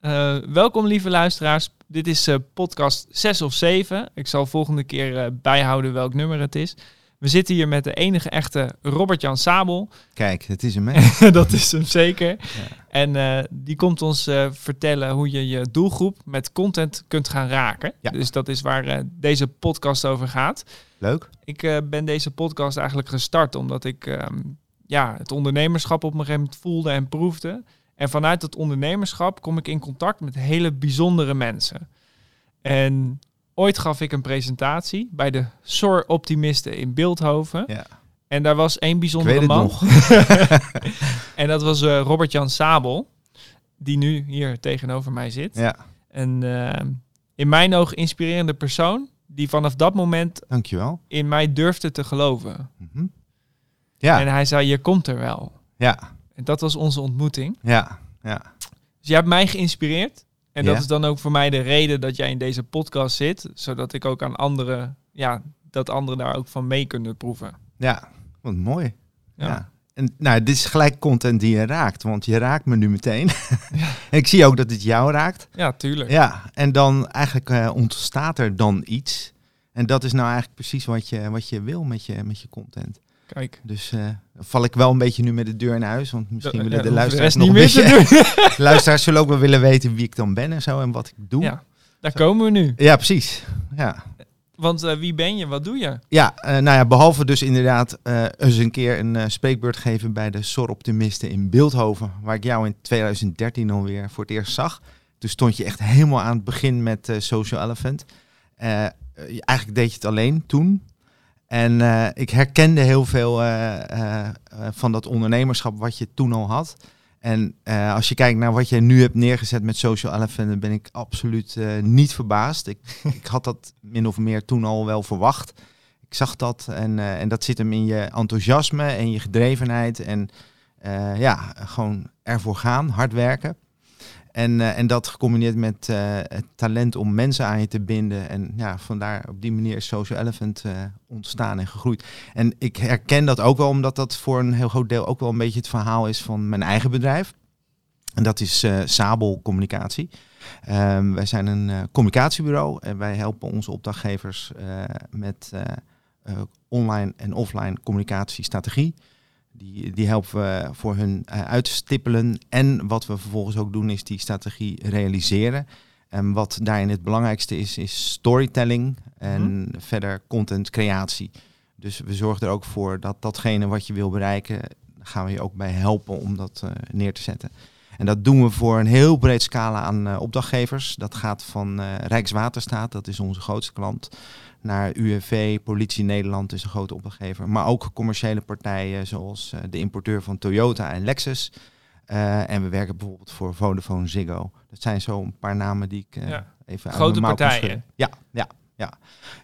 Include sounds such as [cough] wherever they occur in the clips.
Uh, welkom lieve luisteraars. Dit is uh, podcast 6 of 7. Ik zal volgende keer uh, bijhouden welk nummer het is. We zitten hier met de enige echte Robert-Jan Sabel. [laughs] Kijk, het is hem. [laughs] Dat is hem zeker. Ja. En die komt ons vertellen hoe je je doelgroep met content kunt gaan raken. Ja. Dus dat is waar deze podcast over gaat. Leuk. Ik ben deze podcast eigenlijk gestart omdat ik ehm, ja, het ondernemerschap op een gegeven moment voelde en proefde. En vanuit het ondernemerschap kom ik in contact met hele bijzondere mensen. En ooit gaf ik een presentatie bij de SOR Optimisten in Beeldhoven. Ja. En daar was één bijzondere man. [laughs] en dat was uh, Robert-Jan Sabel, die nu hier tegenover mij zit. Ja. En uh, in mijn ogen inspirerende persoon, die vanaf dat moment Dankjewel. in mij durfde te geloven. Mm -hmm. Ja. En hij zei, je komt er wel. Ja. En dat was onze ontmoeting. Ja, ja. Dus jij hebt mij geïnspireerd. En dat is dan ook voor mij de reden dat jij in deze podcast zit. Zodat ik ook aan anderen, ja, dat anderen daar ook van mee kunnen proeven. Ja, wat mooi. Ja. En nou, dit is gelijk content die je raakt, want je raakt me nu meteen. Ja. [laughs] [laughs] ik zie ook dat het jou raakt. Ja, tuurlijk. Ja, en dan eigenlijk uh, ontstaat er dan iets. En dat is nou eigenlijk precies wat je, wat je wil met je, met je content. Kijk. Dus uh, val ik wel een beetje nu met de deur in huis. Want misschien willen de luisteraars nog niet meer de [laughs] [laughs] luisteraars zullen ook wel willen weten wie ik dan ben en zo en wat ik doe. Ja, daar komen we nu. Ja, precies. Ja. Want uh, wie ben je? Wat doe je? Ja, uh, nou ja, behalve dus inderdaad eens een keer een spreekbeurt geven bij de SOR Optimisten in Beeldhoven. Waar ik jou in 2013 alweer voor het eerst zag. Toen stond je echt helemaal aan het begin met Social Elephant. eigenlijk deed je het alleen toen. En uh, ik herkende heel veel uh, uh, van dat ondernemerschap wat je toen al had. En als je kijkt naar wat je nu hebt neergezet met Social Elephant, dan ben ik absoluut niet verbaasd. Ik, [laughs] ik had dat min of meer toen al wel verwacht. Ik zag dat en, en dat zit hem in je enthousiasme en je gedrevenheid. En ja, gewoon ervoor gaan, hard werken. En, uh, en dat gecombineerd met uh, het talent om mensen aan je te binden. En ja, vandaar op die manier is Social Elephant uh, ontstaan en gegroeid. En ik herken dat ook wel, omdat dat voor een heel groot deel ook wel een beetje het verhaal is van mijn eigen bedrijf. En dat is Sabel Communicatie. Um, wij zijn een communicatiebureau en wij helpen onze opdrachtgevers met online en offline communicatiestrategie. Die, die helpen we voor hun uh, uit te stippelen. En wat we vervolgens ook doen, is die strategie realiseren. En wat daarin het belangrijkste is, is storytelling en mhm. verder content creatie. Dus we zorgen er ook voor dat datgene wat je wil bereiken, gaan we je ook bij helpen om dat uh, neer te zetten. En dat doen we voor een heel breed scala aan uh, opdrachtgevers. Dat gaat van Rijkswaterstaat, dat is onze grootste klant, naar UWV, Politie Nederland is een grote opdrachtgever. Maar ook commerciële partijen zoals uh, de importeur van Toyota en Lexus. Uh, en we werken bijvoorbeeld voor Vodafone Ziggo. Dat zijn zo een paar namen die ik uh, ja. even Grote partijen. Ja, ja, ja.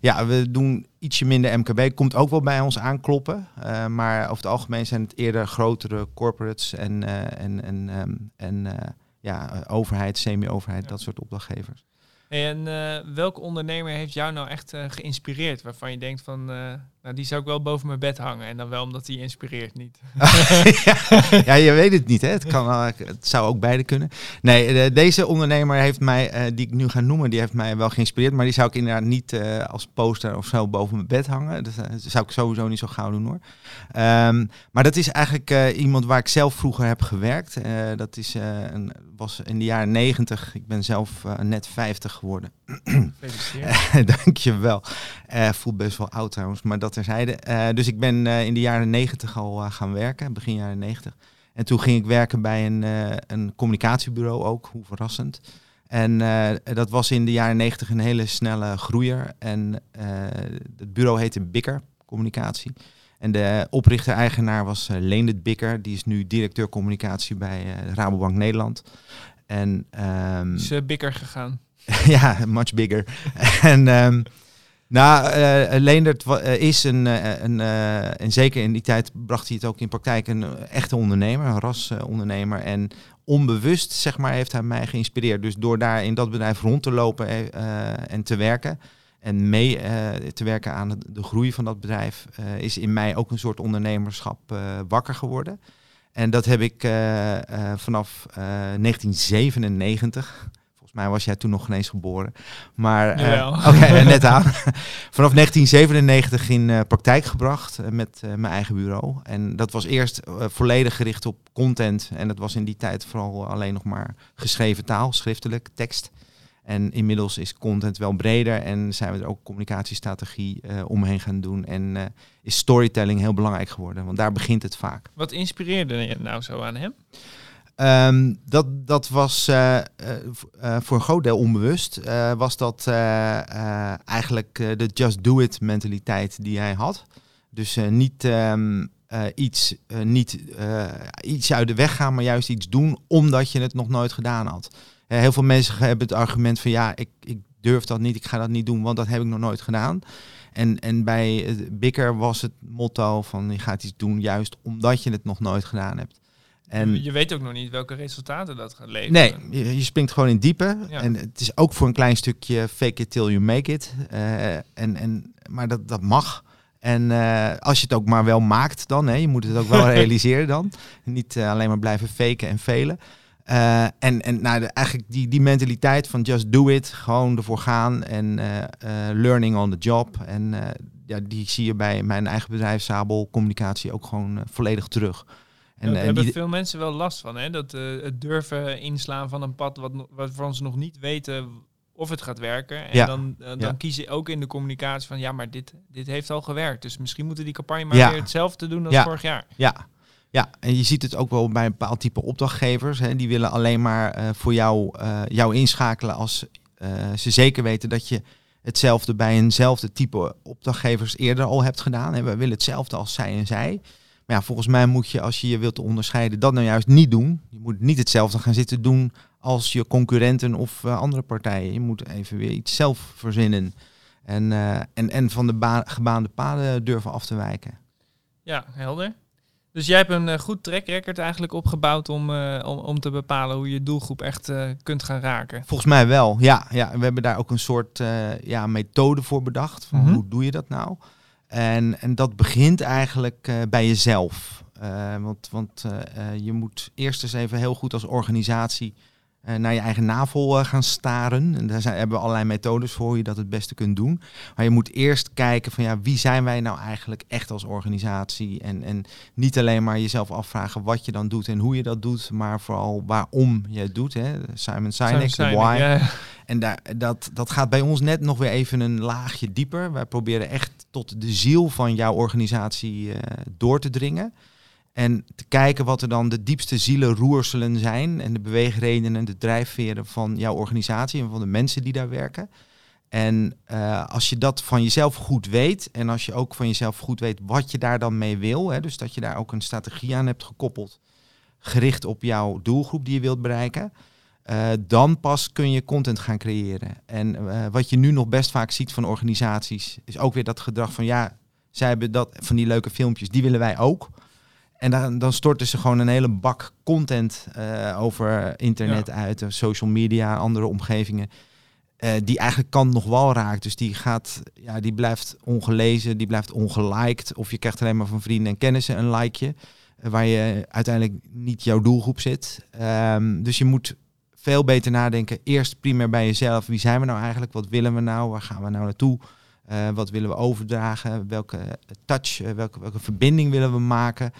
Ja, we doen ietsje minder MKB. Komt ook wel bij ons aankloppen. Uh, maar over het algemeen zijn het eerder grotere corporates en, en, en, um, en ja, overheid, semi-overheid, ja. dat soort opdrachtgevers. En uh, welke ondernemer heeft jou nou echt uh, geïnspireerd? Waarvan je denkt van, uh, nou die zou ik wel boven mijn bed hangen. En dan wel omdat hij inspireert, niet. [laughs] ja, je weet het niet hè. Het, kan, het zou ook beide kunnen. Nee, deze ondernemer heeft mij, die ik nu ga noemen, die heeft mij wel geïnspireerd. Maar die zou ik inderdaad niet als poster of zo boven mijn bed hangen. Dat, zou ik sowieso niet zo gauw doen hoor. Um, maar dat is eigenlijk iemand waar ik zelf vroeger heb gewerkt. dat is, een, was in de jaren negentig. Ik ben zelf net 50 geworden. [laughs] Dankjewel. Uh, voelt best wel oud trouwens, maar dat terzijde. Uh, dus ik ben uh, in de jaren negentig al uh, gaan werken, begin jaren negentig. En toen ging ik werken bij een, een communicatiebureau ook, hoe verrassend. En dat was in de jaren negentig een hele snelle groeier. En het bureau heette Bikker Communicatie. En de oprichter-eigenaar was uh, Leendert Bikker. Die is nu directeur communicatie bij Rabobank Nederland. En, um, is uh, Bikker gegaan? [laughs] ja, much bigger. [laughs] en um, nou, uh, Leendert is een, een en zeker in die tijd bracht hij het ook in praktijk, een echte ondernemer, een rasondernemer. en onbewust, zeg maar, heeft hij mij geïnspireerd. Dus door daar in dat bedrijf rond te lopen en te werken en mee te werken aan de groei van dat bedrijf, is in mij ook een soort ondernemerschap wakker geworden. En dat heb ik vanaf 1997 mij was jij toen nog geen eens geboren. Maar uh, [laughs] oké, net aan. [laughs] Vanaf 1997 in uh, praktijk gebracht met mijn eigen bureau. En dat was eerst volledig gericht op content. En dat was in die tijd vooral alleen nog maar geschreven taal, schriftelijk, tekst. En inmiddels is content wel breder en zijn we er ook communicatiestrategie omheen gaan doen. En is storytelling heel belangrijk geworden, want daar begint het vaak. Wat inspireerde je nou zo aan hem? Um, dat, dat was uh, uh, voor een groot deel onbewust. Was dat eigenlijk de just do it mentaliteit die hij had. Dus niet, um, iets, niet iets uit de weg gaan, maar juist iets doen omdat je het nog nooit gedaan had. heel veel mensen hebben het argument van ja, ik, ik durf dat niet, ik ga dat niet doen, want dat heb ik nog nooit gedaan. En, en bij Bikker was het motto van je gaat iets doen juist omdat je het nog nooit gedaan hebt. En je weet ook nog niet welke resultaten dat gaat leveren. Nee, je, je springt gewoon in diepe. En het is ook voor een klein stukje fake it till you make it. Uh, en, en, maar dat, dat mag. En uh, als je het ook maar wel maakt dan, hè, je moet het ook wel [laughs] realiseren dan. Niet uh, alleen maar blijven faken en velen. en en nou, de, eigenlijk die, die mentaliteit van just do it, gewoon ervoor gaan en learning on the job. En ja, die zie je bij mijn eigen bedrijf Sabel Communicatie ook gewoon volledig terug. En, Daar hebben veel mensen wel last van, hè? Dat uh, het durven inslaan van een pad wat, waarvan ze nog niet weten of het gaat werken. En dan, uh, dan ja. kiezen ook in de communicatie van ja, maar dit, dit heeft al gewerkt. Dus misschien moeten die campagne maar weer hetzelfde doen als vorig jaar. Ja. Ja, en je ziet het ook wel bij een bepaald type opdrachtgevers. Hè, die willen alleen maar uh, voor jou, jou inschakelen als ze zeker weten dat je hetzelfde bij eenzelfde type opdrachtgevers eerder al hebt gedaan. En we willen hetzelfde als zij en zij. Maar ja, volgens mij moet je, als je je wilt onderscheiden, dat nou juist niet doen. Je moet niet hetzelfde gaan zitten doen als je concurrenten of uh, andere partijen. Je moet even weer iets zelf verzinnen. En, uh, en, en van de gebaande paden durven af te wijken. Ja, helder. Dus jij hebt een uh, goed track record eigenlijk opgebouwd om, om, om te bepalen hoe je doelgroep echt kunt gaan raken. Volgens mij wel, ja. ja we hebben daar ook een soort ja, methode voor bedacht. Van mm -hmm. Hoe doe je dat nou? En, en dat begint eigenlijk uh, bij jezelf. Uh, want want uh, je moet eerst eens even heel goed als organisatie naar je eigen navel gaan staren. En daar zijn, hebben we allerlei methodes voor hoe je dat het beste kunt doen. Maar je moet eerst kijken van ja, wie zijn wij nou eigenlijk echt als organisatie? En, en niet alleen maar jezelf afvragen wat je dan doet en hoe je dat doet, maar vooral waarom je het doet. Hè? Simon Sinek, de why. Ja. En daar, dat, dat gaat bij ons net nog weer even een laagje dieper. Wij proberen echt tot de ziel van jouw organisatie uh, door te dringen. En te kijken wat er dan de diepste zielenroerselen zijn. En de beweegredenen, de drijfveren van jouw organisatie en van de mensen die daar werken. En uh, als je dat van jezelf goed weet. En als je ook van jezelf goed weet wat je daar dan mee wil. Hè, dus dat je daar ook een strategie aan hebt gekoppeld. Gericht op jouw doelgroep die je wilt bereiken uh, dan pas kun je content gaan creëren. En uh, wat je nu nog best vaak ziet van organisaties, is ook weer dat gedrag van ja, zij hebben dat van die leuke filmpjes, die willen wij ook. En dan, dan storten ze gewoon een hele bak content uh, over internet ja. uit, social media, andere omgevingen. die eigenlijk kan nog wel raakt. Dus die gaat, ja, die blijft ongelezen, die blijft ongeliked. Of je krijgt alleen maar van vrienden en kennissen een likeje. waar je uiteindelijk niet jouw doelgroep zit. Um, dus je moet veel beter nadenken. Eerst primair bij jezelf. Wie zijn we nou eigenlijk? Wat willen we nou? Waar gaan we nou naartoe? Uh, wat willen we overdragen? Welke touch, welke, welke verbinding willen we maken?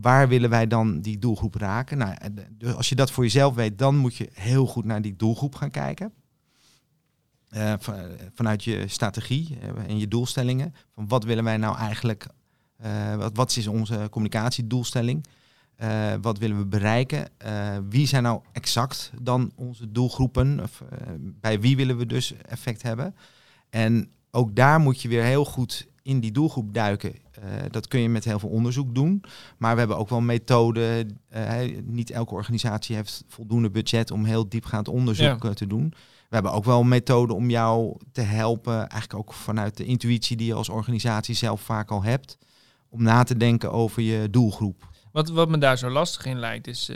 Waar willen wij dan die doelgroep raken? Nou, dus als je dat voor jezelf weet, dan moet je heel goed naar die doelgroep gaan kijken. Uh, van, vanuit je strategie en je doelstellingen. Van wat willen wij nou eigenlijk? wat, is onze communicatiedoelstelling? Wat willen we bereiken? Wie zijn nou exact dan onze doelgroepen? Of, bij wie willen we dus effect hebben? En ook daar moet je weer heel goed in die doelgroep duiken. dat kun je met heel veel onderzoek doen. Maar we hebben ook wel methoden. niet elke organisatie heeft voldoende budget om heel diepgaand onderzoek ja. te doen. We hebben ook wel methoden om jou te helpen. Eigenlijk ook vanuit de intuïtie die je als organisatie zelf vaak al hebt. Om na te denken over je doelgroep. Wat, wat me daar zo lastig in lijkt, is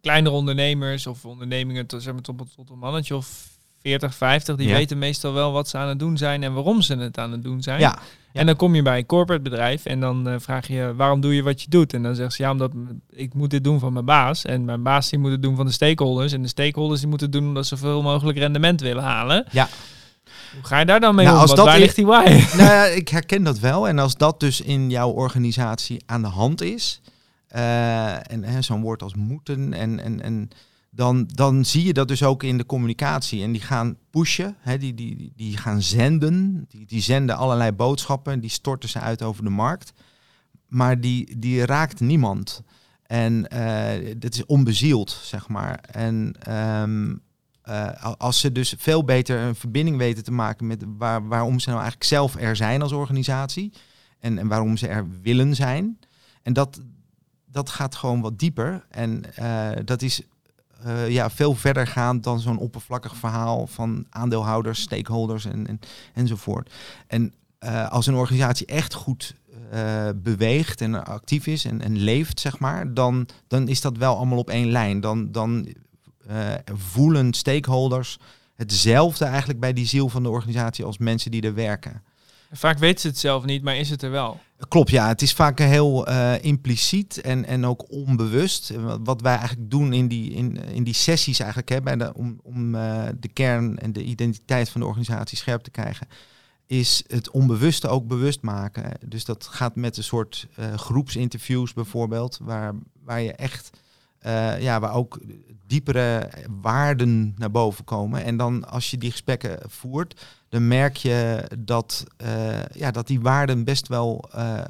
kleinere ondernemers of ondernemingen tot, zeg maar, tot, tot een mannetje of 40, 50, die Ja. weten meestal wel wat ze aan het doen zijn en waarom ze het aan het doen zijn. Ja, En dan kom je bij een corporate bedrijf en dan eh, vraag je waarom doe je wat je doet? En dan zegt ze ja, omdat ik moet dit doen van mijn baas. En mijn baas die moet het doen van de stakeholders. En de stakeholders die moeten het doen omdat ze zoveel mogelijk rendement willen halen. Ja. Hoe ga je daar dan mee Nou, om? als dat waar ligt die why? [laughs] nou ja, ik herken dat wel. En als dat dus in jouw organisatie aan de hand is, eh, en hè, zo'n woord als moeten, en, en, en dan, dan zie je dat dus ook in de communicatie. En die gaan pushen, hè, die, die, die- gaan zenden, die, die zenden allerlei boodschappen, die storten ze uit over de markt. Maar die, die raakt niemand. En eh dat is onbezield, zeg maar. En ehm, eh, als ze dus veel beter een verbinding weten te maken met waar, waarom ze nou eigenlijk zelf er zijn als organisatie. En, en waarom ze er willen zijn. En dat, dat gaat gewoon wat dieper. En eh, dat is eh, ja, veel verder gaan dan zo'n oppervlakkig verhaal van aandeelhouders, stakeholders en, en, enzovoort. En eh, als een organisatie echt goed eh, beweegt en actief is en, en leeft, zeg maar, dan, dan is dat wel allemaal op één lijn. Dan, dan voelen stakeholders hetzelfde eigenlijk bij die ziel van de organisatie als mensen die er werken. Vaak weten ze het zelf niet, maar is het er wel. Klopt, ja. Het is vaak heel eh, impliciet en, en ook onbewust. En Wat, wij eigenlijk doen in die, in, in die sessies eigenlijk, hè, om, om eh, de kern en de identiteit van de organisatie scherp te krijgen, is het onbewuste ook bewust maken. Dus dat gaat met een soort eh, groepsinterviews bijvoorbeeld, waar, waar je echt, eh, ja, waar ook diepere waarden naar boven komen. En dan als je die gesprekken voert, dan merk je dat, eh, ja, dat die waarden best wel eh,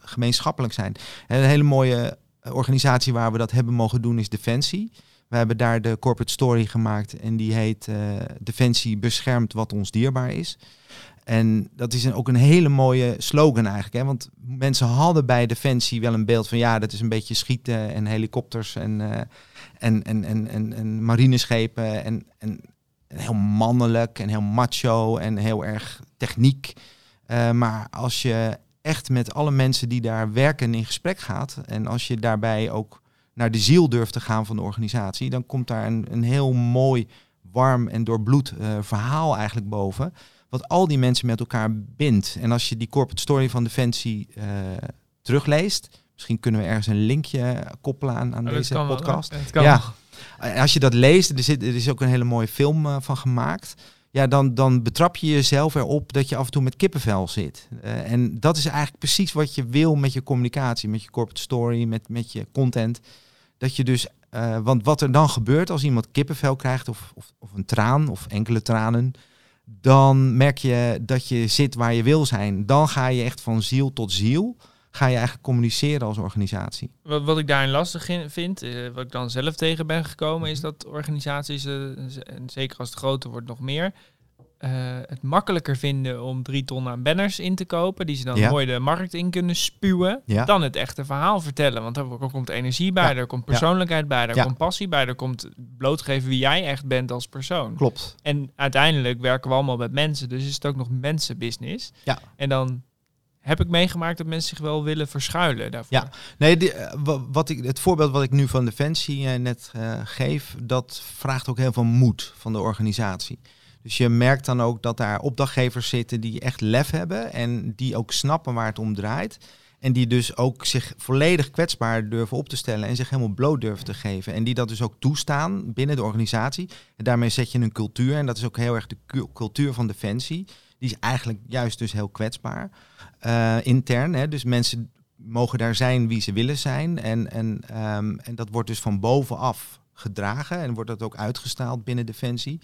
gemeenschappelijk zijn. En een hele mooie organisatie waar we dat hebben mogen doen is Defensie. We hebben daar de corporate story gemaakt en die heet Defensie beschermt wat ons dierbaar is. En dat is ook een hele mooie slogan eigenlijk. Hè? Want mensen hadden bij Defensie wel een beeld van ja, dat is een beetje schieten en helikopters en, eh, en, en, en, en, en marineschepen. En, en, heel mannelijk en heel macho en heel erg techniek. Eh, maar als je echt met alle mensen die daar werken in gesprek gaat. En als je daarbij ook naar de ziel durft te gaan van de organisatie. Dan komt daar een, een heel mooi, warm en doorbloed eh, verhaal eigenlijk boven wat al die mensen met elkaar bindt. En als je die corporate story van Defensie eh, terugleest, misschien kunnen we ergens een linkje koppelen aan, aan Oh, deze wel, podcast. Ja. Als je dat leest, er, zit, er is ook een hele mooie film eh, van gemaakt. Ja, dan, dan betrap je jezelf erop dat je af en toe met kippenvel zit. Eh, en dat is eigenlijk precies wat je wil met je communicatie, met je corporate story, met, met je content. Dat je dus, want wat er dan gebeurt als iemand kippenvel krijgt, of, of, of een traan, of enkele tranen, dan merk je dat je zit waar je wil zijn. Dan ga je echt van ziel tot ziel, ga je eigenlijk communiceren als organisatie. Wat, wat ik daarin lastig in- vind, eh, wat ik dan zelf tegen ben gekomen, is dat organisaties, eh, en zeker als het groter wordt nog meer, eh, het makkelijker vinden om drie ton aan banners in te kopen, die ze dan Ja. mooi de markt in kunnen spuwen, Ja. dan het echte verhaal vertellen. Want er komt energie bij, Ja. er komt persoonlijkheid bij, er komt passie bij, er komt blootgeven wie jij echt bent als persoon. Klopt. En uiteindelijk werken we allemaal met mensen, dus is het ook nog mensenbusiness. Ja. En dan heb ik meegemaakt dat mensen zich wel willen verschuilen daarvoor. Ja. Nee, die, eh, wa- wat ik, het voorbeeld wat ik nu van Defensie eh, net geef, dat vraagt ook heel veel moed van de organisatie. Dus je merkt dan ook dat daar opdrachtgevers zitten die echt lef hebben en die ook snappen waar het om draait. En die dus ook zich volledig kwetsbaar durven op te stellen en zich helemaal bloot durven te geven. En die dat dus ook toestaan binnen de organisatie. En daarmee zet je een cultuur. En dat is ook heel erg de cu- cultuur van Defensie. Die is eigenlijk juist dus heel kwetsbaar. eh, intern. Hè? Dus mensen mogen daar zijn wie ze willen zijn. En, en, ehm, en dat wordt dus van bovenaf gedragen. En wordt dat ook uitgestaald binnen Defensie.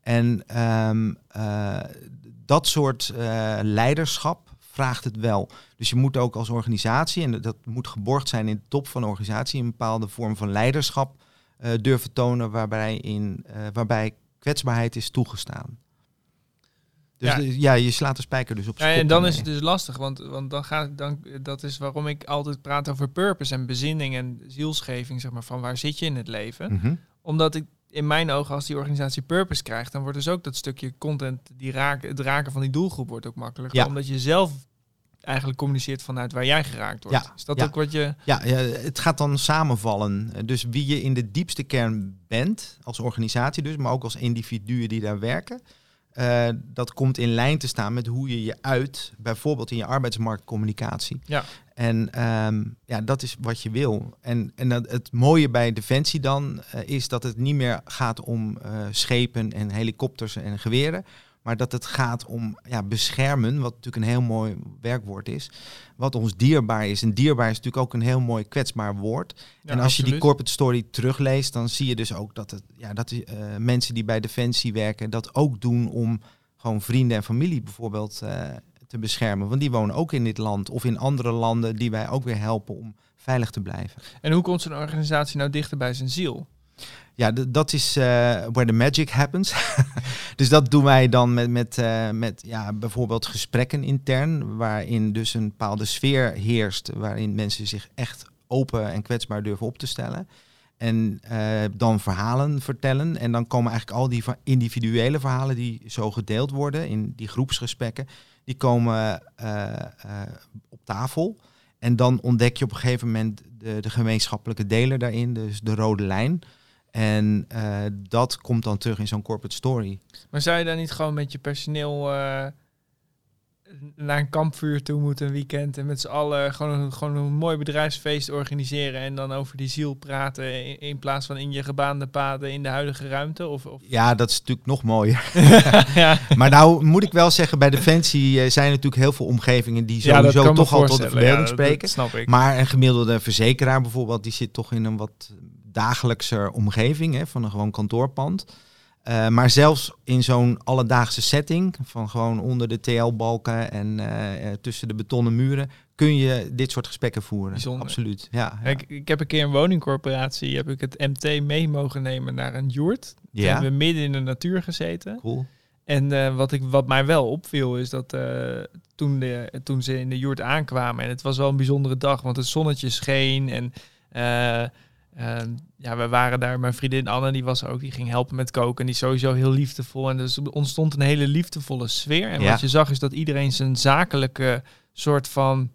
En ehm, eh, dat soort eh, leiderschap vraagt het wel. Dus je moet ook als organisatie, en dat- moet geborgd zijn in de top van de organisatie, een bepaalde vorm van leiderschap eh, durven tonen waarbij, in, waarbij kwetsbaarheid is toegestaan. Dus Ja. de- ja, je slaat de spijker dus op Ja, en dan is het dus lastig, want, want dan gaat, dan, dat is waarom ik altijd praat over purpose en bezinning en zielsgeving, zeg maar, van waar zit je in het leven. Mhm. Omdat ik in mijn ogen, als die organisatie purpose krijgt, dan wordt dus ook dat stukje content, die raken, het raken van die doelgroep wordt ook makkelijker. Ja. Omdat je zelf eigenlijk communiceert vanuit waar jij geraakt wordt. Ja, Is dat ja. ook wat je... Ja, ja, het gaat dan samenvallen. Dus wie je in de diepste kern bent, als organisatie dus, maar ook als individuen die daar werken, eh, dat komt in lijn te staan met hoe je je uit, bijvoorbeeld in je arbeidsmarktcommunicatie. Ja. En ehm, ja, dat is wat je wil. En, en dat, het mooie bij Defensie dan eh, is dat het niet meer gaat om eh, schepen en helikopters en geweren. Maar dat het gaat om ja, beschermen, wat natuurlijk een heel mooi werkwoord is. Wat ons dierbaar is. En dierbaar is natuurlijk ook een heel mooi kwetsbaar woord. Ja, en als je die corporate story terugleest, dan zie je dus ook dat, het, ja, dat eh, mensen die bij Defensie werken dat ook doen om gewoon vrienden en familie bijvoorbeeld te beschermen. Want die wonen ook in dit land of in andere landen die wij ook weer helpen om veilig te blijven. En hoe komt zo'n organisatie nou dichter bij zijn ziel? Ja, dat is eh, where the magic happens. [laughs] dus dat doen wij dan met, met, eh, met ja, bijvoorbeeld gesprekken intern, waarin dus een bepaalde sfeer heerst, waarin mensen zich echt open en kwetsbaar durven op te stellen. En eh, dan verhalen vertellen. En dan komen eigenlijk al die individuele verhalen die zo gedeeld worden in die groepsgesprekken, die komen eh, eh, op tafel. En dan ontdek je op een gegeven moment de, de gemeenschappelijke deler daarin, dus de rode lijn. En eh, dat komt dan terug in zo'n corporate story. Maar zou je dan niet gewoon met je personeel naar een kampvuur toe moeten een weekend en met z'n allen gewoon een, gewoon een mooi bedrijfsfeest organiseren en dan over die ziel praten in, in plaats van in je gebaande paden in de huidige ruimte? Of, of... Ja, dat is natuurlijk nog mooier. [laughs] [laughs] ja. maar nou moet ik wel zeggen, bij Defensie eh, zijn natuurlijk heel veel omgevingen die sowieso toch al tot de verbeelding Ja, dat- spreken. Dat snap ik. Maar een gemiddelde verzekeraar bijvoorbeeld, die zit toch in een wat dagelijkser omgeving hè, van een gewoon kantoorpand. Eh, maar zelfs in zo'n alledaagse setting, van gewoon onder de TL-balken en eh, eh, tussen de betonnen muren, kun je dit soort gesprekken voeren. Bijzonder. Absoluut. Ja, ja. Ik, ik heb een keer een woningcorporatie, heb ik het MT mee mogen nemen naar een joert. Toen ja. hebben we midden in de natuur gezeten. cool. En wat, ik, wat mij wel opviel is dat toen, de, toen ze in de joert aankwamen, en het was wel een bijzondere dag, want het zonnetje scheen en ja, we waren daar, mijn vriendin Anne, die was ook, die ging helpen met koken en die is sowieso heel liefdevol. En dus er ontstond een hele liefdevolle sfeer. En Ja. wat je zag is dat iedereen zijn zakelijke soort van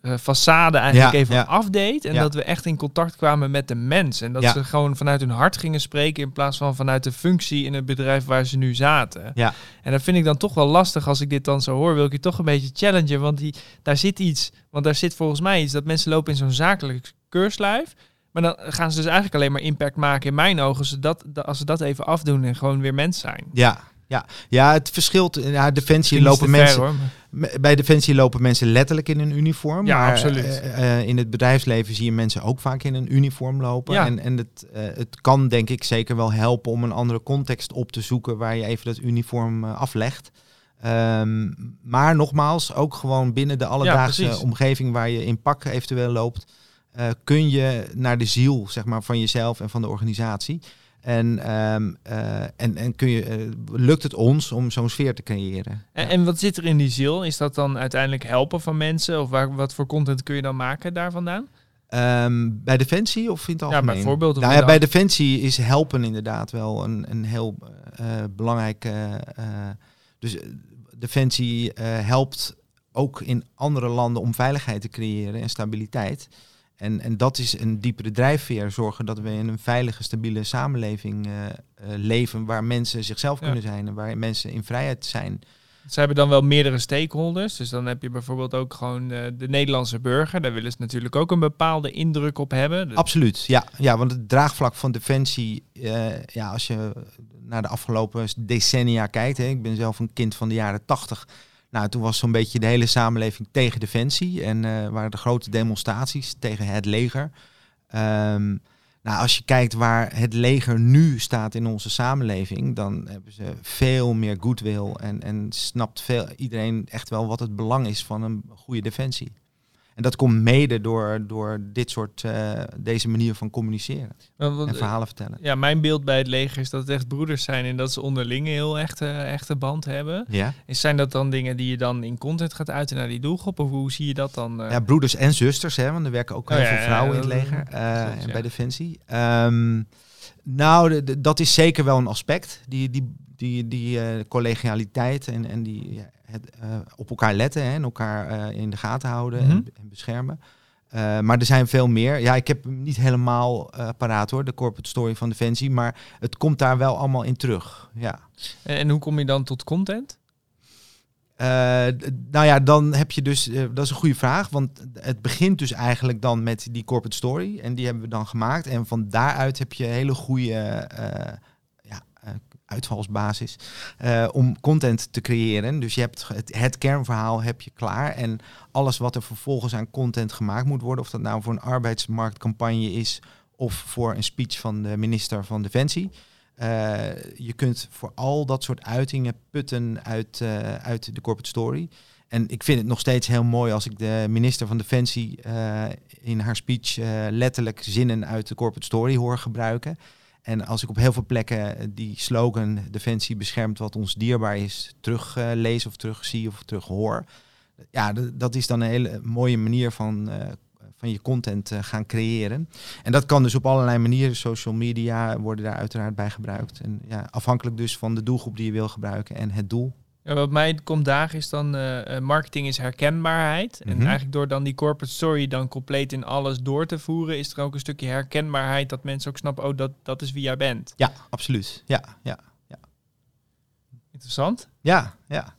eh façade eigenlijk Ja, even ja. afdeed. En Ja. dat we echt in contact kwamen met de mens. En dat ze gewoon vanuit hun hart gingen spreken in plaats van vanuit de functie in het bedrijf waar ze nu zaten. Ja. En dat vind ik dan toch wel lastig als ik dit dan zo hoor. Wil ik je toch een beetje challengen. Want die, daar zit iets. Want daar zit volgens mij iets dat mensen lopen in zo'n zakelijk keurslijf. Maar dan gaan ze dus eigenlijk alleen maar impact maken in mijn ogen. Als ze dat, als ze dat even afdoen en gewoon weer mens zijn. Ja, ja. ja, het verschilt. Ja, Defensie lopen mensen. ver, hoor, Bij Defensie lopen mensen letterlijk in een uniform. Ja, maar, absoluut. eh, eh, in het bedrijfsleven zie je mensen ook vaak in een uniform lopen. Ja. En, en het, eh, het kan denk ik zeker wel helpen om een andere context op te zoeken waar je even dat uniform eh, aflegt. Ehm, maar nogmaals, ook gewoon binnen de alledaagse omgeving waar je in pak eventueel loopt, eh, kun je naar de ziel zeg maar, van jezelf en van de organisatie. En, ehm, eh, en, en kun je, eh, lukt het ons om zo'n sfeer te creëren? En, Ja. en wat zit er in die ziel? Is dat dan uiteindelijk helpen van mensen? Of waar, wat voor content kun je dan maken daar vandaan? Ehm, bij Defensie of in het Ja, algemeen? bijvoorbeeld. Nou ja, de- bij Defensie is helpen inderdaad wel een, een heel eh belangrijk. dus Defensie helpt ook in andere landen om veiligheid te creëren en stabiliteit. En, en dat is een diepere drijfveer, zorgen dat we in een veilige, stabiele samenleving eh, eh, leven waar mensen zichzelf Ja. kunnen zijn en waar mensen in vrijheid zijn. Ze hebben dan wel meerdere stakeholders. Dus dan heb je bijvoorbeeld ook gewoon de Nederlandse burger. Daar willen ze natuurlijk ook een bepaalde indruk op hebben. Absoluut, ja. ja. Want het draagvlak van Defensie, eh, ja, als je naar de afgelopen decennia kijkt, hè, ik ben zelf een kind van de jaren tachtig. Nou, toen was zo'n beetje de hele samenleving tegen Defensie en eh, waren de grote demonstraties tegen het leger. Ehm, nou, als je kijkt waar het leger nu staat in onze samenleving, dan hebben ze veel meer goodwill en, en snapt veel, iedereen echt wel wat het belang is van een goede defensie. En dat komt mede door, door dit soort, eh, deze manier van communiceren Want- want, en verhalen vertellen. ja, mijn beeld bij het leger is dat het echt broeders zijn en dat ze onderling een heel echte, echte band hebben. Ja. Zijn dat dan dingen die je dan in content gaat uiten naar die doelgroep? Of hoe zie je dat dan? eh? ja, broeders en zusters, hè, want er werken ook Oh, heel ja, veel ja, vrouwen in het leger eh, klopt, en ja. bij Defensie. Ehm, nou, de- de- dat is zeker wel een aspect. Die, die, die, die eh, collegialiteit en, en die ja, het, eh, op elkaar letten hè, en elkaar eh, in de gaten houden Mhm. en, en beschermen. Eh, maar er zijn veel meer. Ja, ik heb hem niet helemaal paraat hoor, de corporate story van Defensie. Maar het komt daar wel allemaal in terug. Ja. En, en hoe kom je dan tot content? Nou ja, dan heb je dus, dat is een goede vraag, want het begint dus eigenlijk dan met die corporate story en die hebben we dan gemaakt en van daaruit heb je hele goede uitvalsbasis eh, om content te creëren. Dus je hebt het, het kernverhaal heb je klaar en alles wat er vervolgens aan content gemaakt moet worden, of dat nou voor een arbeidsmarktcampagne is of voor een speech van de minister van Defensie. Eh, je kunt voor al dat soort uitingen putten uit, eh, uit de corporate story. En ik vind het nog steeds heel mooi als ik de minister van Defensie in haar speech letterlijk zinnen uit de corporate story hoor gebruiken. En als ik op heel veel plekken die slogan Defensie beschermt wat ons dierbaar is, terug eh, of terug zie of terug hoor. Ja, dat is dan een hele mooie manier van, eh, van je content eh, gaan creëren. En dat kan dus op allerlei manieren. Social media worden daar uiteraard bij gebruikt. En ja, afhankelijk dus van de doelgroep die je wil gebruiken en het doel. Ja, wat mij komt dagen is dan eh, eh, marketing is herkenbaarheid. En Mhm. eigenlijk door dan die corporate story dan compleet in alles door te voeren, is er ook een stukje herkenbaarheid dat mensen ook snappen, oh, dat, dat is wie jij bent. Ja, absoluut. Ja, ja, Interessant. ja, ja.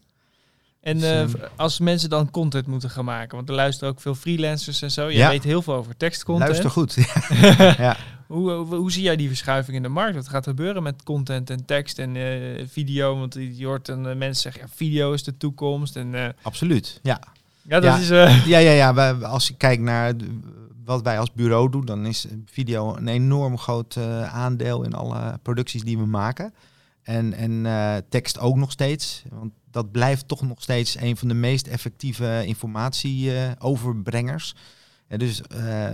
En Dus, eh, ehm, als mensen dan content moeten gaan maken, want er luisteren ook veel freelancers en zo. Je Ja. weet heel veel over tekstcontent. Luister goed. [laughs] ja. [laughs] Hoe, hoe, hoe zie jij die verschuiving in de markt? Wat gaat er gebeuren met content en tekst en eh, video? Want je hoort dan eh, mensen zeggen, ja, video is de toekomst. En eh, Absoluut. Ja, ja, dat Ja. is... eh, ja, ja. ja. wij- Als je kijkt naar wat wij als bureau doen, dan is video een enorm groot eh, aandeel in alle producties die we maken. En, en eh, tekst ook nog steeds. Want dat blijft toch nog steeds een van de meest effectieve informatieoverbrengers. En dus eh,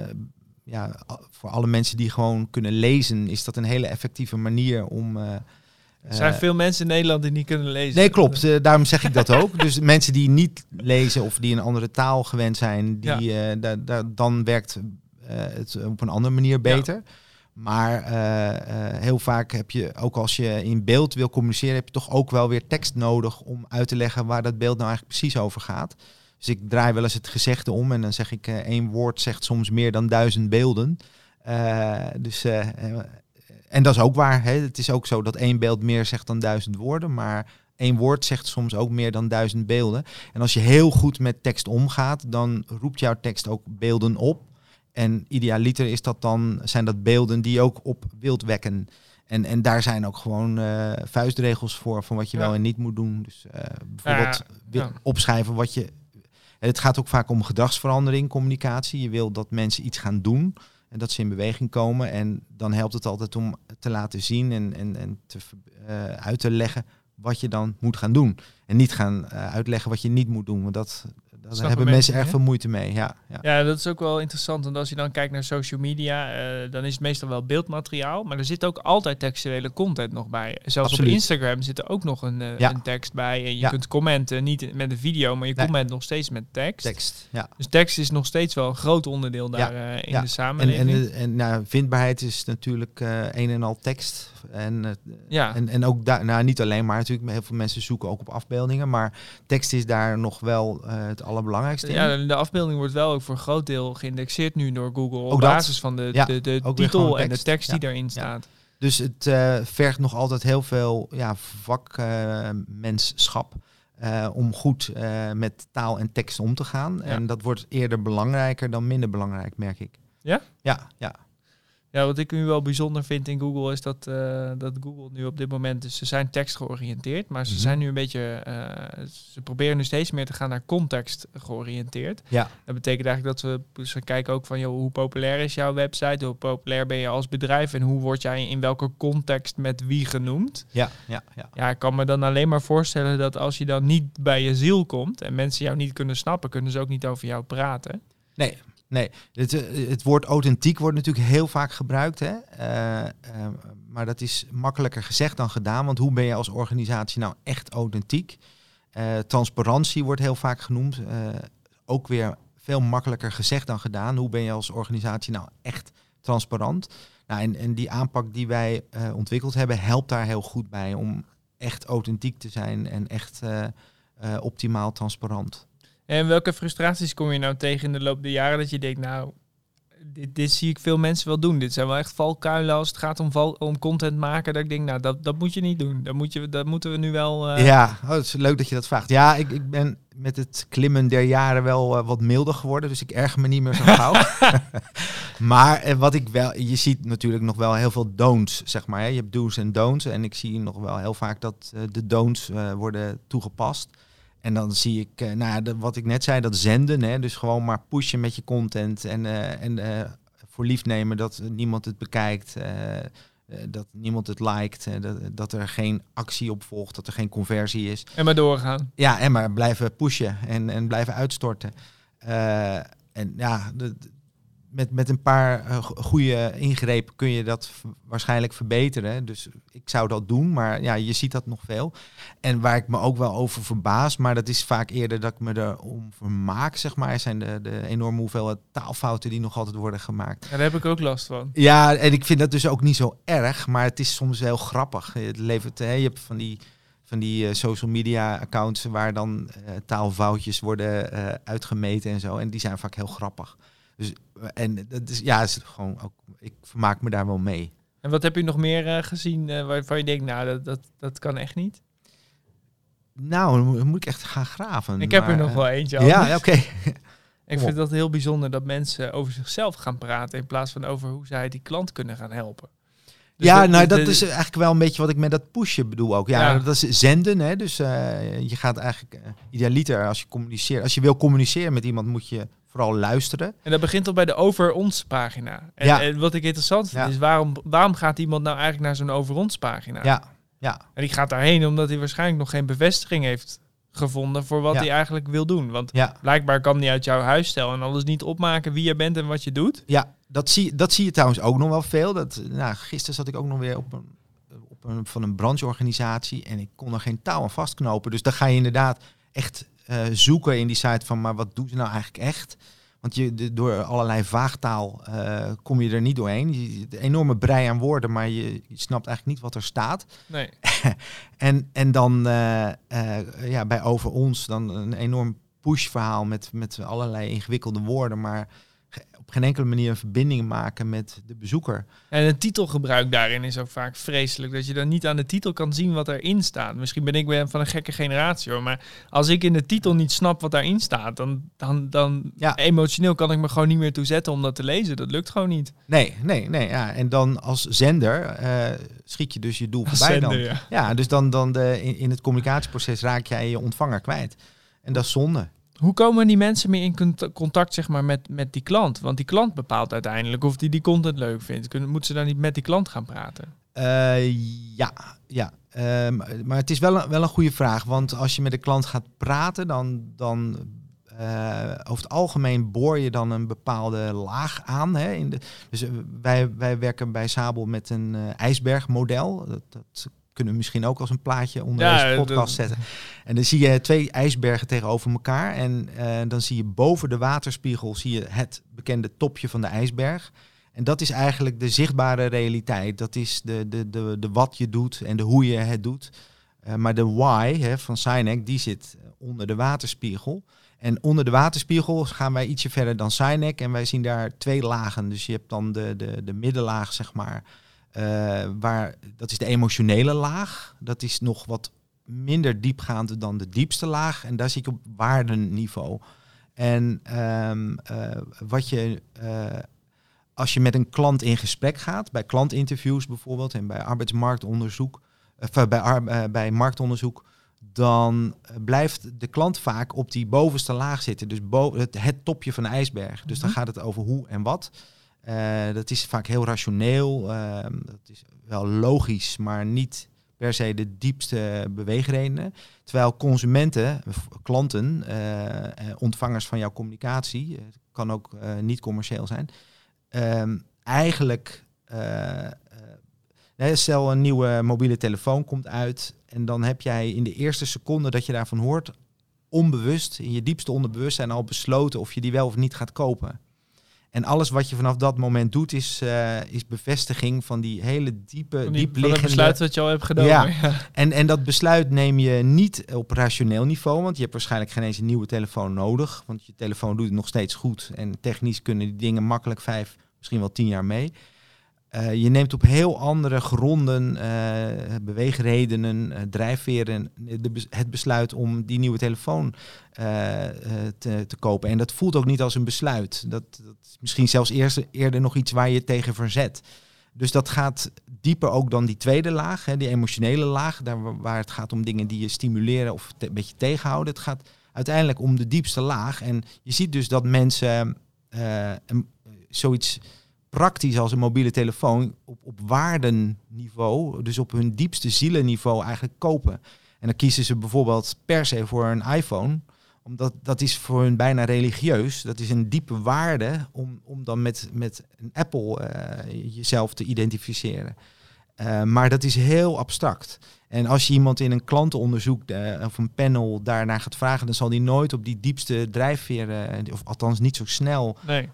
ja, voor alle mensen die gewoon kunnen lezen, is dat een hele effectieve manier om. eh, er zijn eh, veel mensen in Nederland die niet kunnen lezen. Nee, klopt. Eh, daarom zeg ik dat ook. Dus mensen die niet lezen of die een andere taal gewend zijn, die, da- da- dan werkt het op een andere manier beter. Maar heel vaak heb je, ook als je in beeld wil communiceren, heb je toch ook wel weer tekst nodig om uit te leggen waar dat beeld nou eigenlijk precies over gaat. Dus ik draai wel eens het gezegde om en dan zeg ik eh, één woord zegt soms meer dan duizend beelden. Eh, dus, eh, en dat is ook waar. Hè? Het is ook zo dat één beeld meer zegt dan duizend woorden, maar één woord zegt soms ook meer dan duizend beelden. En als je heel goed met tekst omgaat, dan roept jouw tekst ook beelden op. En idealiter is dat dan, zijn dat beelden die je ook op wilt wekken. En, en daar zijn ook gewoon eh, vuistregels voor van wat je Ja. wel en niet moet doen. Dus bijvoorbeeld ja. opschrijven wat je. Het gaat ook vaak om gedragsverandering, communicatie. Je wil dat mensen iets gaan doen en dat ze in beweging komen. En dan helpt het altijd om te laten zien en, en, en te, eh, uit te leggen wat je dan moet gaan doen. En niet gaan eh, uitleggen wat je niet moet doen. Want dat, daar hebben mensen mensen, erg hè? veel moeite mee. Ja, ja. Ja, dat is ook wel interessant. Want als je dan kijkt naar social media, eh, dan is het meestal wel beeldmateriaal. Maar er zit ook altijd textuele content nog bij. Zelfs Absoluut. op Instagram zit er ook nog een, eh, Ja. een tekst bij. En je Ja. kunt commenten, niet met een video, maar je Nee. comment nog steeds met tekst. Tekst. Ja. Dus tekst is nog steeds wel een groot onderdeel daar eh, in ja. de En, samenleving. en, en nou, vindbaarheid is natuurlijk eh, een en al tekst. En, eh, ja. en, en ook daar, nou niet alleen maar natuurlijk, heel veel mensen zoeken ook op afbeeldingen. Maar tekst is daar nog wel eh, het allerbelangrijkste in. Ja, de afbeelding wordt wel ook voor een groot deel geïndexeerd nu door Google. Op dat. basis van de, Ja, de, de titel en de tekst. die daarin staat. Dus het eh, vergt nog altijd heel veel ja, vakmenschap om goed met taal en tekst om te gaan. En dat wordt eerder belangrijker dan minder belangrijk, merk ik. Ja? Ja, ja. Ja, wat ik nu wel bijzonder vind in Google is dat, eh, dat Google nu op dit moment, dus ze zijn tekst georiënteerd, maar ze Mhm. zijn nu een beetje, eh, ze proberen nu steeds meer te gaan naar context georiënteerd. Ja. Dat betekent eigenlijk dat we, dus kijken ook van, joh, hoe populair is jouw website, hoe populair ben je als bedrijf en hoe word jij in welke context met wie genoemd. Ja, ja, ja. Ja, ik kan me dan alleen maar voorstellen dat als je dan niet bij je ziel komt en mensen jou niet kunnen snappen, kunnen ze ook niet over jou praten. Nee, nee. Het, eh, het woord authentiek wordt natuurlijk heel vaak gebruikt. Hè? Eh, eh, maar dat is makkelijker gezegd dan gedaan. Want hoe ben je als organisatie nou echt authentiek? Transparantie wordt heel vaak genoemd. Ook weer veel makkelijker gezegd dan gedaan. Hoe ben je als organisatie nou echt transparant? Nou, en, en die aanpak die wij ontwikkeld hebben, helpt daar heel goed bij om echt authentiek te zijn en echt optimaal transparant. En welke frustraties kom je nou tegen in de loop der jaren dat je denkt, nou, dit, dit zie ik veel mensen wel doen. Dit zijn wel echt valkuilen als het gaat om, val, om content maken. Dat ik denk, nou, dat, dat moet je niet doen. Dat, moet je, dat moeten we nu wel... eh, Ja, oh, het is leuk dat je dat vraagt. Ja, ik, ik ben met het klimmen der jaren wel eh, wat milder geworden, dus ik erger me niet meer zo gauw. [laughs] [laughs] maar eh, wat ik wel, je ziet natuurlijk nog wel heel veel don'ts, zeg maar. Hè. Je hebt do's en don'ts en ik zie nog wel heel vaak dat de don'ts worden toegepast. En dan zie ik, eh, nou ja, de- wat ik net zei, dat zenden, hè, dus gewoon maar pushen met je content en, eh, en eh, voor lief nemen dat niemand het bekijkt. dat niemand het liked, dat, dat er geen actie op volgt, dat er geen conversie is. En maar doorgaan. Ja, en maar blijven pushen en, en blijven uitstorten. En ja, de- met, met een paar eh, go- goede ingrepen kun je dat waarschijnlijk verbeteren. Dus ik zou dat doen, maar ja, je ziet dat nog veel. En waar ik me ook wel over verbaas, maar dat is vaak eerder dat ik me erom vermaak, zeg maar, zijn de, de enorme hoeveelheid taalfouten die nog altijd worden gemaakt. Ja, daar heb ik ook last van. Ja, en ik vind dat dus ook niet zo erg, maar het is soms heel grappig. Het levert, hè, je hebt van die, van die eh, social media accounts waar dan eh, taalfoutjes worden uitgemeten en zo. En die zijn vaak heel grappig. Dus, en dat is, ja, is gewoon ook, ik vermaak me daar wel mee. En wat heb je nog meer eh, gezien eh, waarvan je denkt, nou, dat, dat, dat kan echt niet? Nou, dan moet, ik echt gaan graven. Ik heb er nog eh, wel eentje Ja, anders. oké. [laughs] Ik vind dat heel bijzonder dat mensen over zichzelf gaan praten in plaats van over hoe zij die klant kunnen gaan helpen. Dus ja, nou, de- dat de- is eigenlijk wel een beetje wat ik met dat pushen bedoel ook. Ja, Ja. dat is zenden. Hè? Dus je gaat eigenlijk idealiter als je communiceert. Als je wil communiceren met iemand, moet je vooral luisteren. En dat begint al bij de over ons pagina. En, Ja. en wat ik interessant vind Ja. is waarom, waarom gaat iemand nou eigenlijk naar zo'n over ons pagina? Ja, ja, En die gaat daarheen omdat hij waarschijnlijk nog geen bevestiging heeft gevonden voor wat hij eigenlijk wil doen. Want ja. blijkbaar kan hij uit jouw huis stellen en alles niet opmaken wie je bent en wat je doet. Ja, dat zie, dat zie je trouwens ook nog wel veel. Dat, nou, gisteren zat ik ook nog weer op een, op een, van een brancheorganisatie en ik kon er geen touw aan vastknopen. Dus dan ga je inderdaad echt eh, zoeken in die site van, maar wat doen ze nou eigenlijk echt? Want je, de, door allerlei vaagtaal eh, kom je er niet doorheen. Je, de enorme brei aan woorden, maar je, je snapt eigenlijk niet wat er staat. Nee. [laughs] En, en dan eh, ja, bij Over Ons dan een enorm push-verhaal met, met allerlei ingewikkelde woorden, maar geen enkele manier een verbinding maken met de bezoeker. En het titelgebruik daarin is ook vaak vreselijk. Dat je dan niet aan de titel kan zien wat erin staat. Misschien ben ik weer van een gekke generatie hoor. Maar als ik in de titel niet snap wat daarin staat, dan, dan, dan Ja. emotioneel kan ik me gewoon niet meer toe zetten om dat te lezen. Dat lukt gewoon niet. Nee, nee, nee. Ja. En dan als zender eh, schiet je dus je doel voorbij dan. Ja, dus dan, dan de, in, in het communicatieproces raak jij je ontvanger kwijt. En dat is zonde. Hoe komen die mensen meer in cont- contact zeg maar, met, met die klant? Want die klant bepaalt uiteindelijk of die die content leuk vindt. Kunnen, moeten ze dan niet met die klant gaan praten? Eh, ja, ja. Ehm, maar het is wel een, wel een goede vraag. Want als je met de klant gaat praten, dan, dan eh, over het algemeen boor je dan een bepaalde laag aan. Hè, in de, dus eh, wij, wij werken bij Sabel met een eh, ijsbergmodel. Dat, dat kunnen we misschien ook als een plaatje onder Ja, deze podcast zetten. En dan zie je twee ijsbergen tegenover elkaar. En eh, dan zie je boven de waterspiegel zie je het bekende topje van de ijsberg. En dat is eigenlijk de zichtbare realiteit. Dat is de, de, de, de wat je doet en de hoe je het doet. Eh, maar de why hè, van Sinek, die zit onder de waterspiegel. En onder de waterspiegel gaan wij ietsje verder dan Sinek. En wij zien daar twee lagen. Dus je hebt dan de, de, de middenlaag, zeg maar. Eh, waar, dat is de emotionele laag. Dat is nog wat minder diepgaand dan de diepste laag. En daar zit je op waardenniveau. En ehm, eh, wat je, eh, als je met een klant in gesprek gaat, bij klantinterviews bijvoorbeeld en bij arbeidsmarktonderzoek, of bij, ar- bij marktonderzoek, dan blijft de klant vaak op die bovenste laag zitten. Dus bo het, het topje van de ijsberg. Dus dan Mhm. gaat het over hoe en wat. Eh, dat is vaak heel rationeel. ehm, dat is wel logisch, maar niet per se de diepste beweegredenen. Terwijl consumenten, klanten, eh, eh, ontvangers van jouw communicatie, eh, kan ook niet commercieel zijn, ehm, eigenlijk, stel een nieuwe mobiele telefoon komt uit en dan heb jij in de eerste seconde dat je daarvan hoort, onbewust, in je diepste onderbewustzijn al besloten of je die wel of niet gaat kopen. En alles wat je vanaf dat moment doet, is, uh, is bevestiging van die hele diepe, die, diep van besluit wat je al hebt genomen. Ja. [laughs] Ja. En, en dat besluit neem je niet op rationeel niveau, want je hebt waarschijnlijk geen eens een nieuwe telefoon nodig. Want je telefoon doet het nog steeds goed. En technisch kunnen die dingen makkelijk vijf, misschien wel tien jaar mee. Eh, je neemt op heel andere gronden, eh, beweegredenen, eh, drijfveren, de het besluit om die nieuwe telefoon te, te kopen. En dat voelt ook niet als een besluit. Dat, dat is misschien zelfs eerder nog iets waar je tegen verzet. Dus dat gaat dieper ook dan die tweede laag, hè, die emotionele laag, daar wa- waar het gaat om dingen die je stimuleren of een beetje tegenhouden. Het gaat uiteindelijk om de diepste laag. En je ziet dus dat mensen zoiets praktisch als een mobiele telefoon op, op waardenniveau, dus op hun diepste zielenniveau eigenlijk kopen. En dan kiezen ze bijvoorbeeld per se voor een iPhone, omdat dat is voor hun bijna religieus. Dat is een diepe waarde om, om dan met, met een Apple eh, jezelf te identificeren. Eh, maar dat is heel abstract. En als je iemand in een klantenonderzoek eh, of een panel daarnaar gaat vragen, dan zal die nooit op die diepste drijfveren, eh, of althans niet zo snel Nee.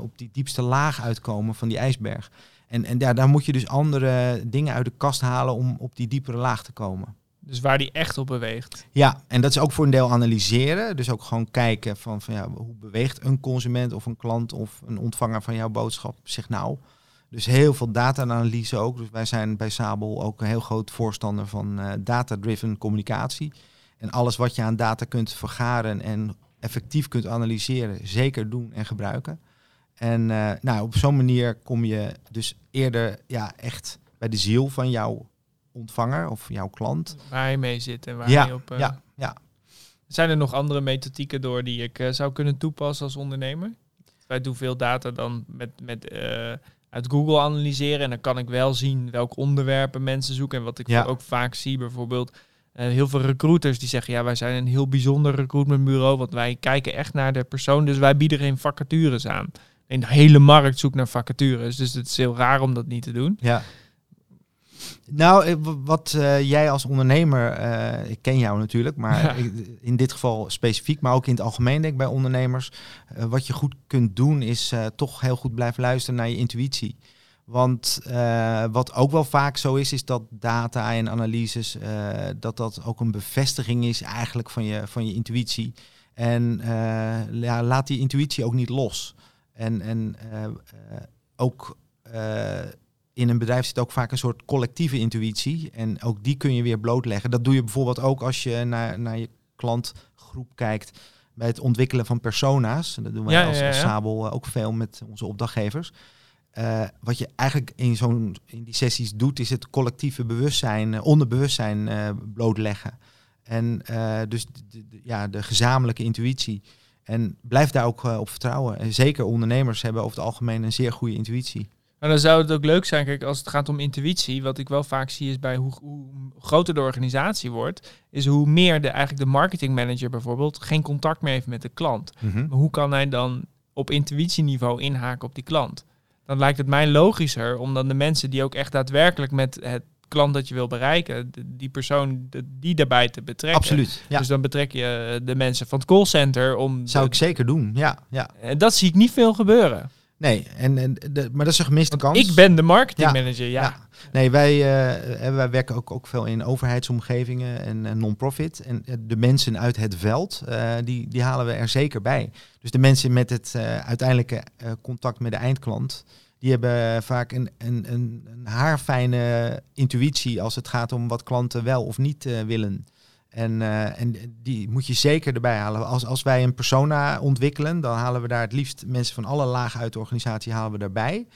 op die diepste laag uitkomen van die ijsberg. En, en ja, daar moet je dus andere dingen uit de kast halen om op die diepere laag te komen. Dus waar die echt op beweegt. Ja, en dat is ook voor een deel analyseren. Dus ook gewoon kijken van, van ja, hoe beweegt een consument of een klant of een ontvanger van jouw boodschap zich nou. Dus heel veel data-analyse ook. Dus wij zijn bij Sabel ook een heel groot voorstander van eh, data-driven communicatie. En alles wat je aan data kunt vergaren en effectief kunt analyseren, zeker doen en gebruiken. En eh, nou, op zo'n manier kom je dus eerder ja, echt bij de ziel van jouw ontvanger of jouw klant. Waar je mee zit en waar Ja, je op... eh, ja, ja. Zijn er nog andere methodieken door die ik zou kunnen toepassen als ondernemer? Wij doen veel data dan met, met, uit Google analyseren. En dan kan ik wel zien welke onderwerpen mensen zoeken. En wat ik Ja. ook vaak zie, bijvoorbeeld eh, heel veel recruiters die zeggen... ja, wij zijn een heel bijzonder recruitmentbureau... want wij kijken echt naar de persoon. Dus wij bieden geen vacatures aan. En de hele markt zoekt naar vacatures. Dus het is heel raar om dat niet te doen. Ja. Nou, eh, wat eh, jij als ondernemer, eh, ik ken jou natuurlijk, maar Ja. ik- in dit geval specifiek, maar ook in het algemeen denk ik bij ondernemers, wat je goed kunt doen is toch heel goed blijven luisteren naar je intuïtie. Want wat ook wel vaak zo is, is dat data en analyses, dat dat ook een bevestiging is eigenlijk van je, van je intuïtie. En ja, laat die intuïtie ook niet los. En, en ook in een bedrijf zit ook vaak een soort collectieve intuïtie. En ook die kun je weer blootleggen. Dat doe je bijvoorbeeld ook als je naar, naar je klantgroep kijkt bij het ontwikkelen van persona's. Dat doen wij Ja, als, ja, als ja. Sabel eh, ook veel met onze opdrachtgevers. Eh, wat je eigenlijk in, zo'n, in die sessies doet, is het collectieve bewustzijn, eh, onderbewustzijn blootleggen. En dus de, ja, de gezamenlijke intuïtie. En blijf daar ook op vertrouwen. En zeker ondernemers hebben over het algemeen een zeer goede intuïtie. Maar dan zou het ook leuk zijn, kijk, als het gaat om intuïtie, wat ik wel vaak zie is bij hoe, hoe groter de organisatie wordt, is hoe meer de, eigenlijk de marketingmanager bijvoorbeeld geen contact meer heeft met de klant. Maar hoe kan hij dan op intuïtieniveau inhaken op die klant? Dan lijkt het mij logischer om dan de mensen die ook echt daadwerkelijk met het klant dat je wil bereiken, die persoon, die daarbij te betrekken. Absoluut. Ja. Dus dan betrek je de mensen van het callcenter om... Zou de- ik zeker doen. Ja, ja. Eh, Dat zie ik niet veel gebeuren. Nee, en, en de, maar dat is een gemiste Want kans. ik ben de marketingmanager, ja. Ja. Nee, wij, eh, eh, wij werken ook, ook veel in overheidsomgevingen en eh, non-profit. En de mensen uit het veld, die, die halen we er zeker bij. Dus de mensen met het uiteindelijke contact met de eindklant, die hebben vaak een, een, een, een haarfijne intuïtie als het gaat om wat klanten wel of niet willen. En, eh, en die moet je zeker erbij halen. Als, als wij een persona ontwikkelen, dan halen we daar het liefst mensen van alle lagen uit de organisatie halen we daarbij.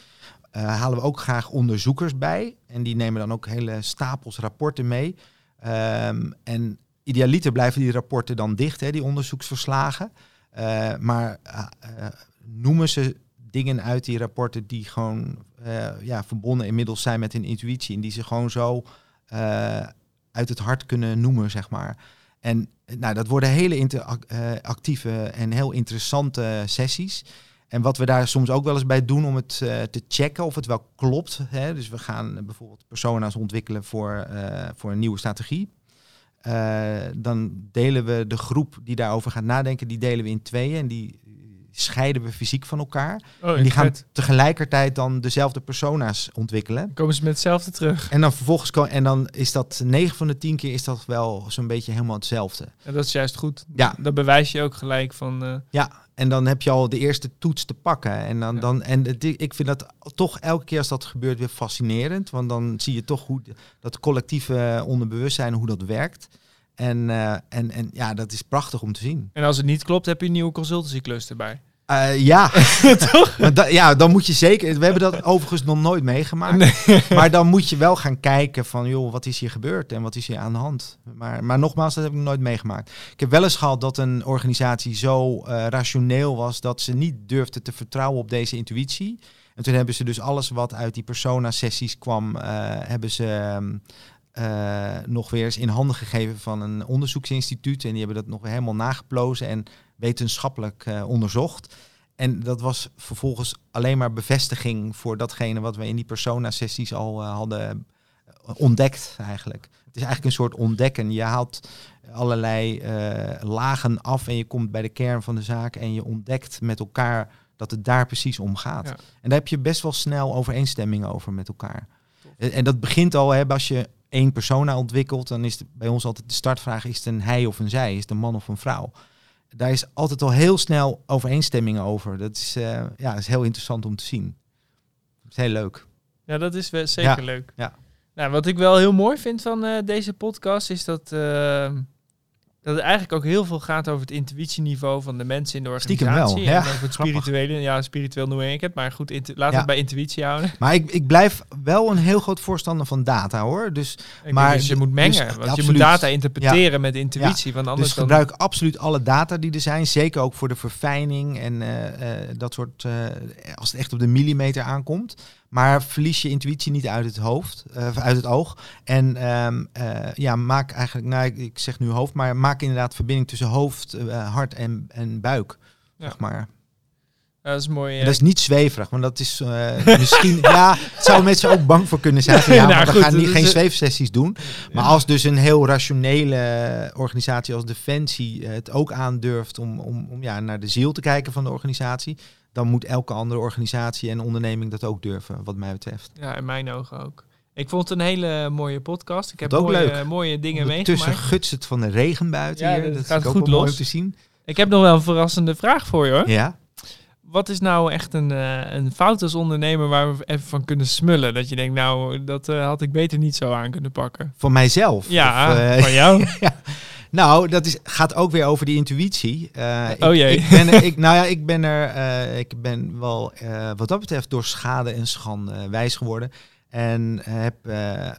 Eh, halen we ook graag onderzoekers bij. En die nemen dan ook hele stapels rapporten mee. Ehm, en idealiter blijven die rapporten dan dicht, hè, die onderzoeksverslagen. Eh, maar noemen ze dingen uit die rapporten die gewoon ja, verbonden inmiddels zijn met hun intuïtie. En die ze gewoon zo uit het hart kunnen noemen, zeg maar. En eh, nou, dat worden hele interac- eh, en heel interessante sessies. En wat we daar soms ook wel eens bij doen om het eh, te checken of het wel klopt. Hè? Dus we gaan bijvoorbeeld persona's ontwikkelen voor, voor een nieuwe strategie. Dan delen we de groep die daarover gaat nadenken, die delen we in tweeën. En die scheiden we fysiek van elkaar. Oh, en die gaan vet. tegelijkertijd dan dezelfde persona's ontwikkelen. Dan komen ze met hetzelfde terug. En dan vervolgens en dan is dat 9 van de 10 keer is dat wel zo'n beetje helemaal hetzelfde. En dat is juist goed. Ja. Dat bewijs je ook gelijk van... eh, Ja, en dan heb je al de eerste toets te pakken. En, dan, Ja. dan, en ik vind dat toch elke keer als dat gebeurt weer fascinerend. Want dan zie je toch hoe dat collectieve onderbewustzijn, hoe dat werkt. En, eh, en, en ja, dat is prachtig om te zien. en als het niet klopt, heb je een nieuwe consultancyklus erbij. Eh, ja, [laughs] da- ja, dan moet je zeker. We hebben dat overigens nog nooit meegemaakt. [laughs] Maar dan moet je wel gaan kijken van, joh, wat is hier gebeurd en wat is hier aan de hand. Maar, maar nogmaals, dat heb ik nog nooit meegemaakt. Ik heb wel eens gehad dat een organisatie zo eh, rationeel was dat ze niet durfde te vertrouwen op deze intuïtie. En toen hebben ze dus alles wat uit die persona-sessies kwam, hebben ze ehm, eh, nog weer eens in handen gegeven van een onderzoeksinstituut. En die hebben dat nog helemaal nageplozen en wetenschappelijk eh, onderzocht. En dat was vervolgens alleen maar bevestiging voor datgene wat we in die persona-sessies al eh, hadden ontdekt eigenlijk. Het is eigenlijk een soort ontdekken. Je haalt allerlei lagen af en je komt bij de kern van de zaak en je ontdekt met elkaar dat het daar precies om gaat. Ja. En daar heb je best wel snel overeenstemming over met elkaar. En, en dat begint al, hè, als je één persona ontwikkelt, dan is het bij ons altijd de startvraag, is het een hij of een zij? Is het een man of een vrouw? Daar is altijd al heel snel overeenstemming over. Dat is, eh, ja, is heel interessant om te zien. Dat is heel leuk. Ja, dat is wel zeker Ja, leuk. ja. Nou, wat ik wel heel mooi vind van eh, deze podcast is dat, eh, dat het eigenlijk ook heel veel gaat over het intuïtieniveau van de mensen in de Stiekem organisatie. wel, ja. En over het spirituele. Ja, spiritueel noem ik het. Maar goed, laten we Ja. het bij intuïtie houden. Maar ik, ik blijf wel een heel groot voorstander van data hoor. Dus Ik Maar dus je moet mengen. dus, want je moet data interpreteren met intuïtie. Want anders Dus dan... gebruik absoluut alle data die er zijn. Zeker ook voor de verfijning en eh, eh, dat soort. eh, als het echt op de millimeter aankomt. Maar verlies je intuïtie niet uit het hoofd, eh, uit het oog. En ehm, eh, ja, maak eigenlijk, nou, ik, ik zeg nu hoofd, maar maak inderdaad verbinding tussen hoofd, eh, hart en, en buik. Ja. Zeg maar. Ja, dat is mooi. Dat is niet zweverig, want dat is misschien. [laughs] ja, het zou mensen ook bang voor kunnen zijn. [laughs] van, Ja, Nou, maar we gaan niet, geen zweefsessies doen. Maar als dus een heel rationele organisatie als Defensie het ook aandurft om, om, om ja, naar de ziel te kijken van de organisatie, dan moet elke andere organisatie en onderneming dat ook durven, wat mij betreft. Ja, in mijn ogen ook. Ik vond het een hele mooie podcast. Ik heb ook mooie, leuk. mooie dingen meegemaakt. gutst het van de regen buiten Ja, hier. dat Dat gaat is ook goed mooi los. om te zien. Ik heb nog wel een verrassende vraag voor je hoor. Ja. Wat is nou echt een, eh, een fout als ondernemer waar we even van kunnen smullen? Dat je denkt, nou, dat eh, had ik beter niet zo aan kunnen pakken. Van mijzelf. Ja, Of, eh, van jou. [laughs] Nou, dat is, gaat ook weer over die intuïtie. Eh, ik, Oh jee. Ik ben, er- ik, nou ja, [laughs] ik ben er, eh, ik ben wel eh, wat dat betreft door schade en schande eh, wijs geworden. En heb eh,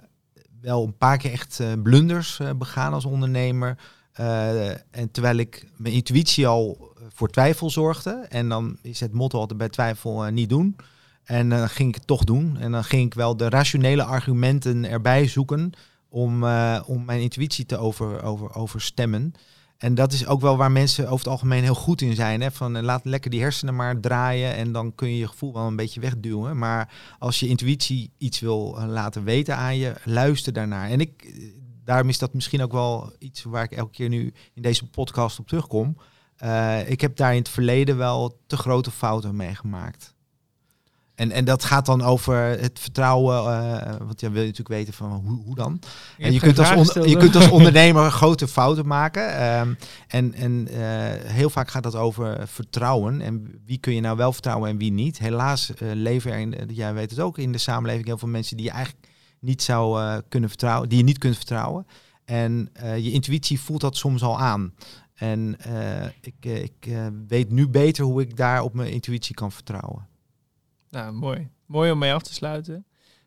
wel een paar keer echt eh, blunders eh, begaan als ondernemer. Eh, en terwijl ik mijn intuïtie al voor twijfel zorgde. En dan is het motto altijd bij twijfel eh, niet doen. En dan ging ik het toch doen. En dan ging ik wel de rationele argumenten erbij zoeken om, eh, om mijn intuïtie te over, over, overstemmen. En dat is ook wel waar mensen over het algemeen heel goed in zijn. Hè? Van eh, laat lekker die hersenen maar draaien en dan kun je je gevoel wel een beetje wegduwen. Maar als je intuïtie iets wil eh, laten weten aan je, luister daarnaar. En ik, daarom is dat misschien ook wel iets waar ik elke keer nu in deze podcast op terugkom. Ik heb daar in het verleden wel te grote fouten mee gemaakt. En, en dat gaat dan over het vertrouwen, eh, want ja, wil je natuurlijk weten van hoe, hoe dan. En je, kunt als je kunt als [laughs] ondernemer grote fouten maken. ehm, en en eh, heel vaak gaat dat over vertrouwen. En wie kun je nou wel vertrouwen en wie niet. Helaas eh, leven er, in, jij weet het ook, in de samenleving heel veel mensen die je eigenlijk niet zou kunnen vertrouwen, die je niet kunt vertrouwen. En je intuïtie voelt dat soms al aan. En ik, ik weet nu beter hoe ik daar op mijn intuïtie kan vertrouwen. Nou, mooi. Mooi om mee af te sluiten.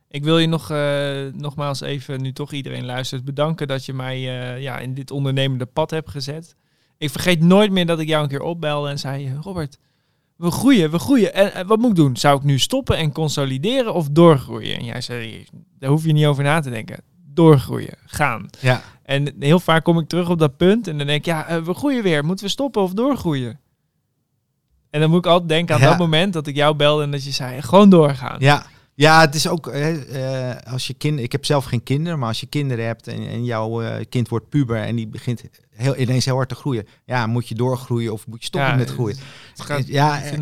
Ik wil je nog, eh, nogmaals even, nu toch iedereen luistert, bedanken dat je mij eh, ja, in dit ondernemende pad hebt gezet. Ik vergeet nooit meer dat ik jou een keer opbelde en zei, Robert, we groeien, we groeien. En, en wat moet ik doen? Zou ik nu stoppen en consolideren of doorgroeien? En jij zei, daar hoef je niet over na te denken. Doorgroeien, gaan. Ja, En heel vaak kom ik terug op dat punt en dan denk ik, ja, eh, we groeien weer. Moeten we stoppen of doorgroeien? En dan moet ik altijd denken aan Ja. dat moment dat ik jou belde en dat je zei, gewoon doorgaan. ja Ja, het is ook eh, als je kind. Ik heb zelf geen kinderen, maar als je kinderen hebt en, en jouw uh, kind wordt puber en die begint heel, ineens heel hard te groeien, ja, moet je doorgroeien of moet je stoppen met groeien? Het gaat ja,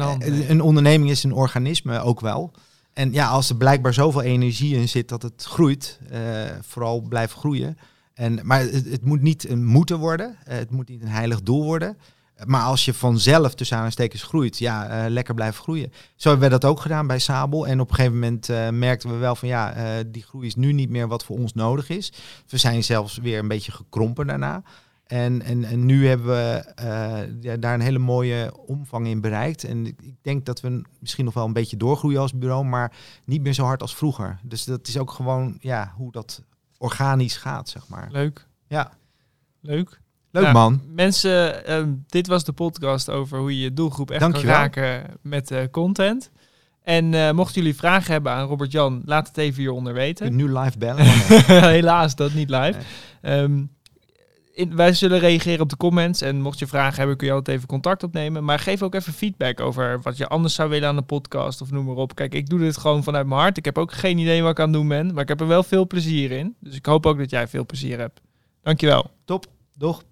een onderneming is een organisme ook wel. En ja, als er blijkbaar zoveel energie in zit dat het groeit, uh, vooral blijft groeien. En, maar het, het moet niet een moeten worden, het moet niet een heilig doel worden. Maar als je vanzelf tussen aanstekens groeit, ja, uh, lekker blijven groeien. Zo hebben we dat ook gedaan bij Sabel. En op een gegeven moment uh, merkten we wel van ja, uh, die groei is nu niet meer wat voor ons nodig is. We zijn zelfs weer een beetje gekrompen daarna. En, en, en nu hebben we ja, daar een hele mooie omvang in bereikt. En ik denk dat we misschien nog wel een beetje doorgroeien als bureau, maar niet meer zo hard als vroeger. Dus dat is ook gewoon ja, hoe dat organisch gaat, zeg maar. Leuk. Ja. Leuk. Leuk man. Mensen, uh, dit was de podcast over hoe je je doelgroep echt kan raken met uh, content. En uh, mochten jullie vragen hebben aan Robert-Jan, laat het even hieronder weten. Nu live bellen. [laughs] Helaas, dat niet live. Um, in, wij zullen reageren op de comments. En mocht je vragen hebben, kun je altijd even contact opnemen. Maar geef ook even feedback over wat je anders zou willen aan de podcast of noem maar op. Kijk, ik doe dit gewoon vanuit mijn hart. Ik heb ook geen idee wat ik aan het doen ben. Maar ik heb er wel veel plezier in. Dus ik hoop ook dat jij veel plezier hebt. Dankjewel. Top. Doch.